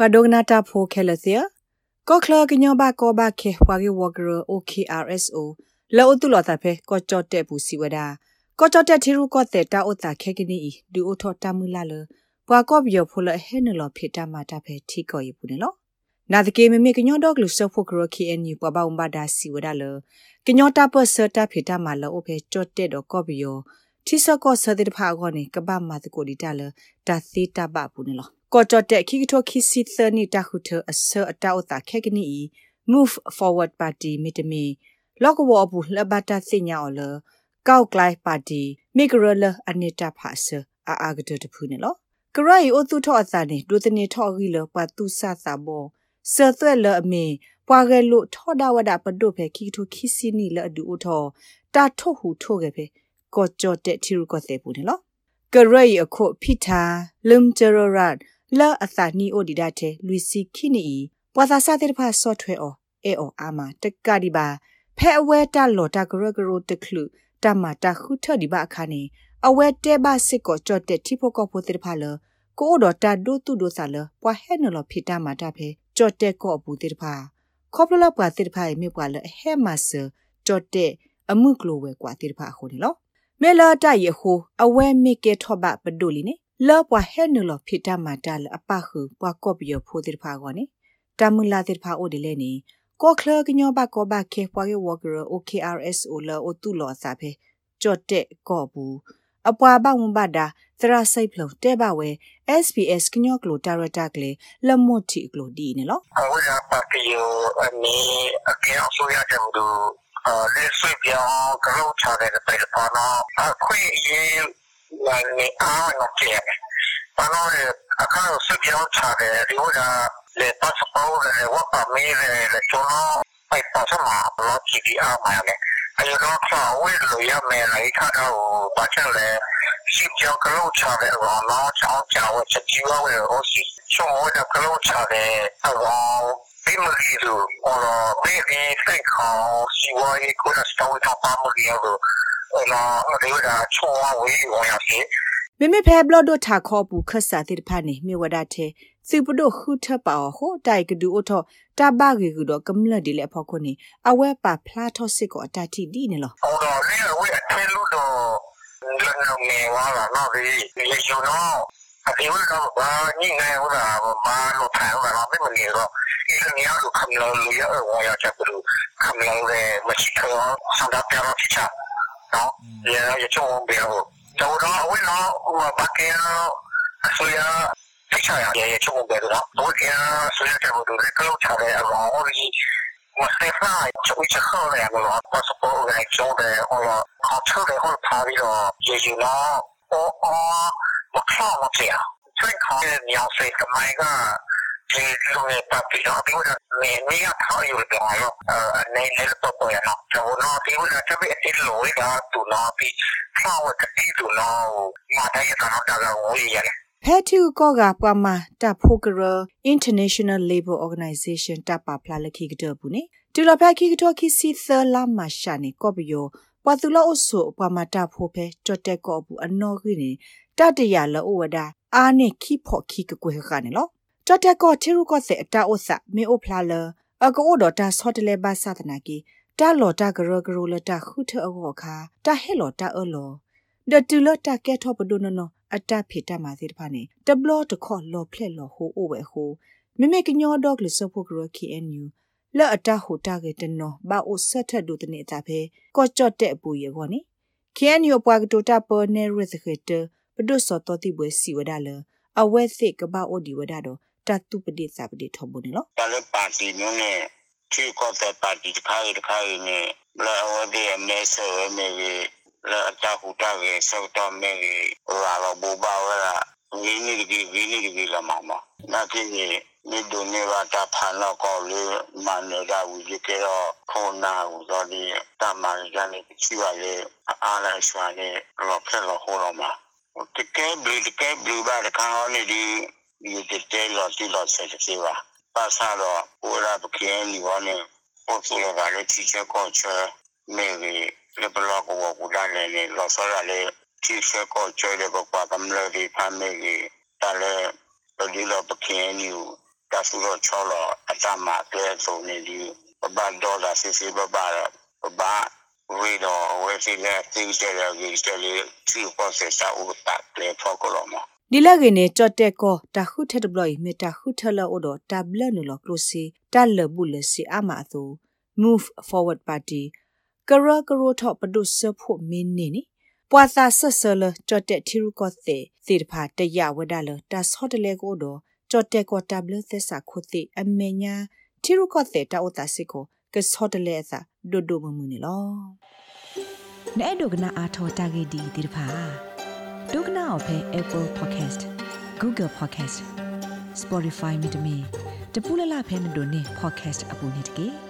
ပဒုကနာတာဖိုခဲလစီကောခလကညောဘာကောဘာခေဝါဂီဝဂရ OKRSO လောတုလောတာဖဲကောကြော့တဲ့ဘူးစီဝဒါကောကြော့တဲ့ထီရူကောတဲ့တာဥတာခဲကနီဒူအိုထောတာမူလာလပွာကော့ဘီယဖိုလဟဲနလောဖေတာမာတာဖဲထီကောယဘူးနော်နာတကေမမေကညောဒေါကလူဆဖို့ကရခီအန်ယူပပအောင်ဘာဒါစီဝဒါလကညောတာပစတာဖေတာမာလောဖေကြော့တဲ့တော့ကော့ဘီယော တိစကောဆတဲ့ဖာခေါနေကပမာတကိုဒီတာလတာသေးတာပဘူးနော်ကောကြော့တဲ့ခိကထိုခိစီသနီတာခုထအဆအတောတာခဲကနီ move forward party မိတမီလောကဝဘူးလဘတာစညာော်လကောက်ကလိုက်ပါတီမိဂရလအနိတဖာဆအာအာဂဒတဖူးနေလောကရိုင်အိုသူထော့အစာနေဒုတနေထော့ဂီလပတ်သူဆသဘောဆသွဲလအမေပွာရဲလို့ထောဒဝဒပဒုဖေခိထုခိစီနီလအဒူထောတာထုတ်ဟူထု တ်ခဲ့ဖေကောကြော့တဲ့ထီရကောသေးဘူးနော်ကရိအခုဖိတာလမ်ဂျရရတ်လာအသနီအိုဒီဒတ်တဲ့လူစီခိနီပွာသာစာတဲ့ဖာဆော့ထွဲအော်အေအော်အာမတက်ကဒီပါဖဲအဝဲတလော်တာဂရဂရိုတခလူတမတာခုထဒီပါအခါနေအဝဲတဲပါစစ်ကိုကြော့တဲ့ထိဖို့ကောဖို့တဲ့ဖာလကိုတော်တာဒုတုဒုဆာလပွာဟဲနော်လဖိတာမာတာဖဲကြော့တဲ့ကော့ဘူးတဲ့ဖာခေါပလလပွာတဲ့ဖာမြေပွာလဟဲမဆာကြော့တဲ့အမှုကလိုဝဲကွာတဲ့ဖာခုန်လော မဲလာတရဟိုအဝဲမိကေထောဘပဒိုလီနေလောပွာဟဲနလဖိတာမာတာလအပခုပွာကော့ပီယဖိုတဲ့ဖာကောနေတမူလာတဲ့ဖာအိုဒီလဲနေကောခလကညောဘကောဘခေပွားရဝဂရ OKRSO လောအတူလောစာဖေကြော့တဲ့ကော့ဘူးအပွားဘဝဘဒါသရစိတ်ဖလုံတဲဘဝဲ SPS ကညောကလိုတာရတာကလေလမွတ်တီကလိုဒီနေလောအဝါပါတီယိုအမီအကေအောင်ဆိုရတဲ့ဘူး လက်ဆွေပြောင်းကလို့ချတဲ့ပဲပေါ်တော့အခွင့်အရေးလည်းအားနော်ကျဲဘာလို့အခါဆွေပြောင်းချတဲ့ဒီဟိုကလေပတ်စပိုးလေဝတ်ပါမီလေကျွန်တော်ပိုက်ပါစမှာဘလော့ချီဒီအားမှာလေအယောတော့ဆောဝဲလို့ရမယ်လေခါတော့ဘာချက်လဲရှိကြောက်ကလို့ချတဲ့အကောင်တော့ချောင်းချောင်းချက်ကြီးဝဲဟိုစီချုံဝဲကလို့ချတဲ့အကောင်ဒီမလီလိုအော်ဘေးဒီစိတ်ခေါ်စီဝါရီ ကိုစတောင်းထားပါမလို့အော်နော်ဒီကချောဝေးဝင်ရစီမေမေဖဲဘလဒိုထာခေါပူခဆာတိဖာနေမြေဝဒတဲ့စီပဒိုခုထပါဟိုတိုက်ကဒူအထတဘဂေကူတော့ကမလဒီလေဖောက်ခုနေအဝဲပါဖလာထောစစ်ကိုအတတိဒီနေလောဟောတော့လေဝဲအထဲလို့တော့လနမေဝါလာနော်ဒီလေယုံတော့အဒီဝဲတော့ဘာညင်နေဟောတာဘာလို့ထိုင်ဟောတာမမနေတော့ ဒီနေရာကိုခမလို့ရဝါရချက်လို့ခမလို့လည်းမရှိတော့ဆန္ဒပြတော့ဖြစ်ချနော်ရရချုံဘယ်ဟောကျွန်တော်အဝိနော်ဟိုဘာကဲဆိုရဖိချာရရဲ့ချုံပဲတော့ဘိုးကဆိုရတဲ့ဘုဒ္ဓကလောက်ချတဲ့အရောဟိုဒီမစဖာချိုးချခေါ်ရတော့ပတ်စပို့ကကျုံးတယ်ဟိုခေါ် ချတယ်ဟိုပါပြီးတော့ရေယူတော့အော်အော်မခေါ်မပြဆွေးခေါ်တဲ့ညောင်စိတ်ကမိုင်ကဒီလိုနဲ့ပတ်ပြီးတော့ဒီကမေမီယာခေါ်ယူတော့အနေနဲ့တော့ပေါ်ရတော့ကျွန်တော်ဒီကတပည့်အစ်လို့ရတူတော့ပြီးခေါ်ကတိတူတော့မာတိုင်းကတော့တာဝေးရတယ်ဖဲတူကောကပွားမတာဖိုကရ International Labor Organization တပါဖလာလခိကတဘူးနေတူလဖဲခိကတောခိစီသလာ မရှာနေကောပယောပွာသူလောအဆုပွားမတာဖိုဖဲကြတ်တက်ကောဘူးအနော်ခိနေတတရလောဝဒအာနေခိဖို့ခိကကွေခကနေလောကြတ်တက်ကောထေရုကောစေအတာဥစမေအိုဖလာလအကောဒတာဆော့တလေဘာသတနာကီတာလော်တာဂရဂရလတာခုထအောခါတာဟဲလော်တာအလောဒတူလတာကဲထောပဒုနနောအတဖေတမှာသေးတဖာနေတဘလတခေါ်လော်ဖလက်လော်ဟိုအိုဝဲဟိုမိမေကညောဒေါကလစဖို့ဂရ KNU လက်အတဟိုတာကေတနောဘာအိုဆက်ထဒုတနေတာဖဲကော့ကြော့တဲ့အပူရေကောနိ KNU ပွားကတိုတာပေါ်နေရစ်ခေတပဒုစောတော်တိပွဲစီဝဒါလအဝဲစစ်ကဘာအိုဒီဝဒါတော့ တတုပတိစာပတိထောဘူးနေလောတလည်းပါတီမျိုးနဲ့ချီကောတဲ့ပါတီတခါရတခါရနဲ့လာဝဒီအမေဆောမေလာတာဟူတာကေစောတော်မေလာလောဘူပါဝလာငင်းနေဒီဝင်းနေဒီလာမမနာကင်းနေနေဒိုနေဝတာဖာနောကောလေမနေတာဝီကေရောခေါနာဟူသောဒီတမန်ကြနေချီပါလေအားလိုက်ဆွာနေရောဖက်လို့ဟောတော့မှာတကယ်ဘီတကယ်ဘီဘာတခါနေဒီ ဒီတဲလော်တီလော်ဆက်စီပါပါစားတော့ဟိုလာပကင်းဒီဝါနေပို့ဆိုလာတယ်ချီချက်ကောချာမေရီ le blo ko wo ku da le le lo so la le ti se ko che le ko pa kam le di pa me gi ta le lo di lo pa kin ni တာဆူတော့ချောလောအတမတဲဆုံးနေဒီဘာဒေါ်လာစီစီဘဘာဘာဝီတော့ဝေစီနဲ့တီးတယ်ကြီးတယ်လေးချီပေါ်ဆက်စာဥတာလေဖောက်ကောမ ဒီလက်ကနေကြတ်တက်ကောတခုထက်တဘလီမေတာခုထလောအိုတော့တဘလနလကလိုစီတလဘူလစီအမအသူ move forward party ကရကရိုထောပဒုဆဖို့မင်းနေနီပွာသာဆဆလကြတ်တက်ထီရုကောသေသေတဖာတရဝဒလတာဆော့တလေကိုတော့ကြတ်တက်ကောတဘလသစ္စာခုတိအမေညာထီရုကောသေတာဥတာစီကိုကဆော့တလေသာဒိုဒိုမမှုနေလောနဲ့ဒုကနာအာထောတာဂေဒီဒီတဖာ ဒုကနာအဖဲ Apple Podcast Google Podcast Spotify မြေတမီတပူလလဖဲနေတို့နေ podcast အပူနေတကေ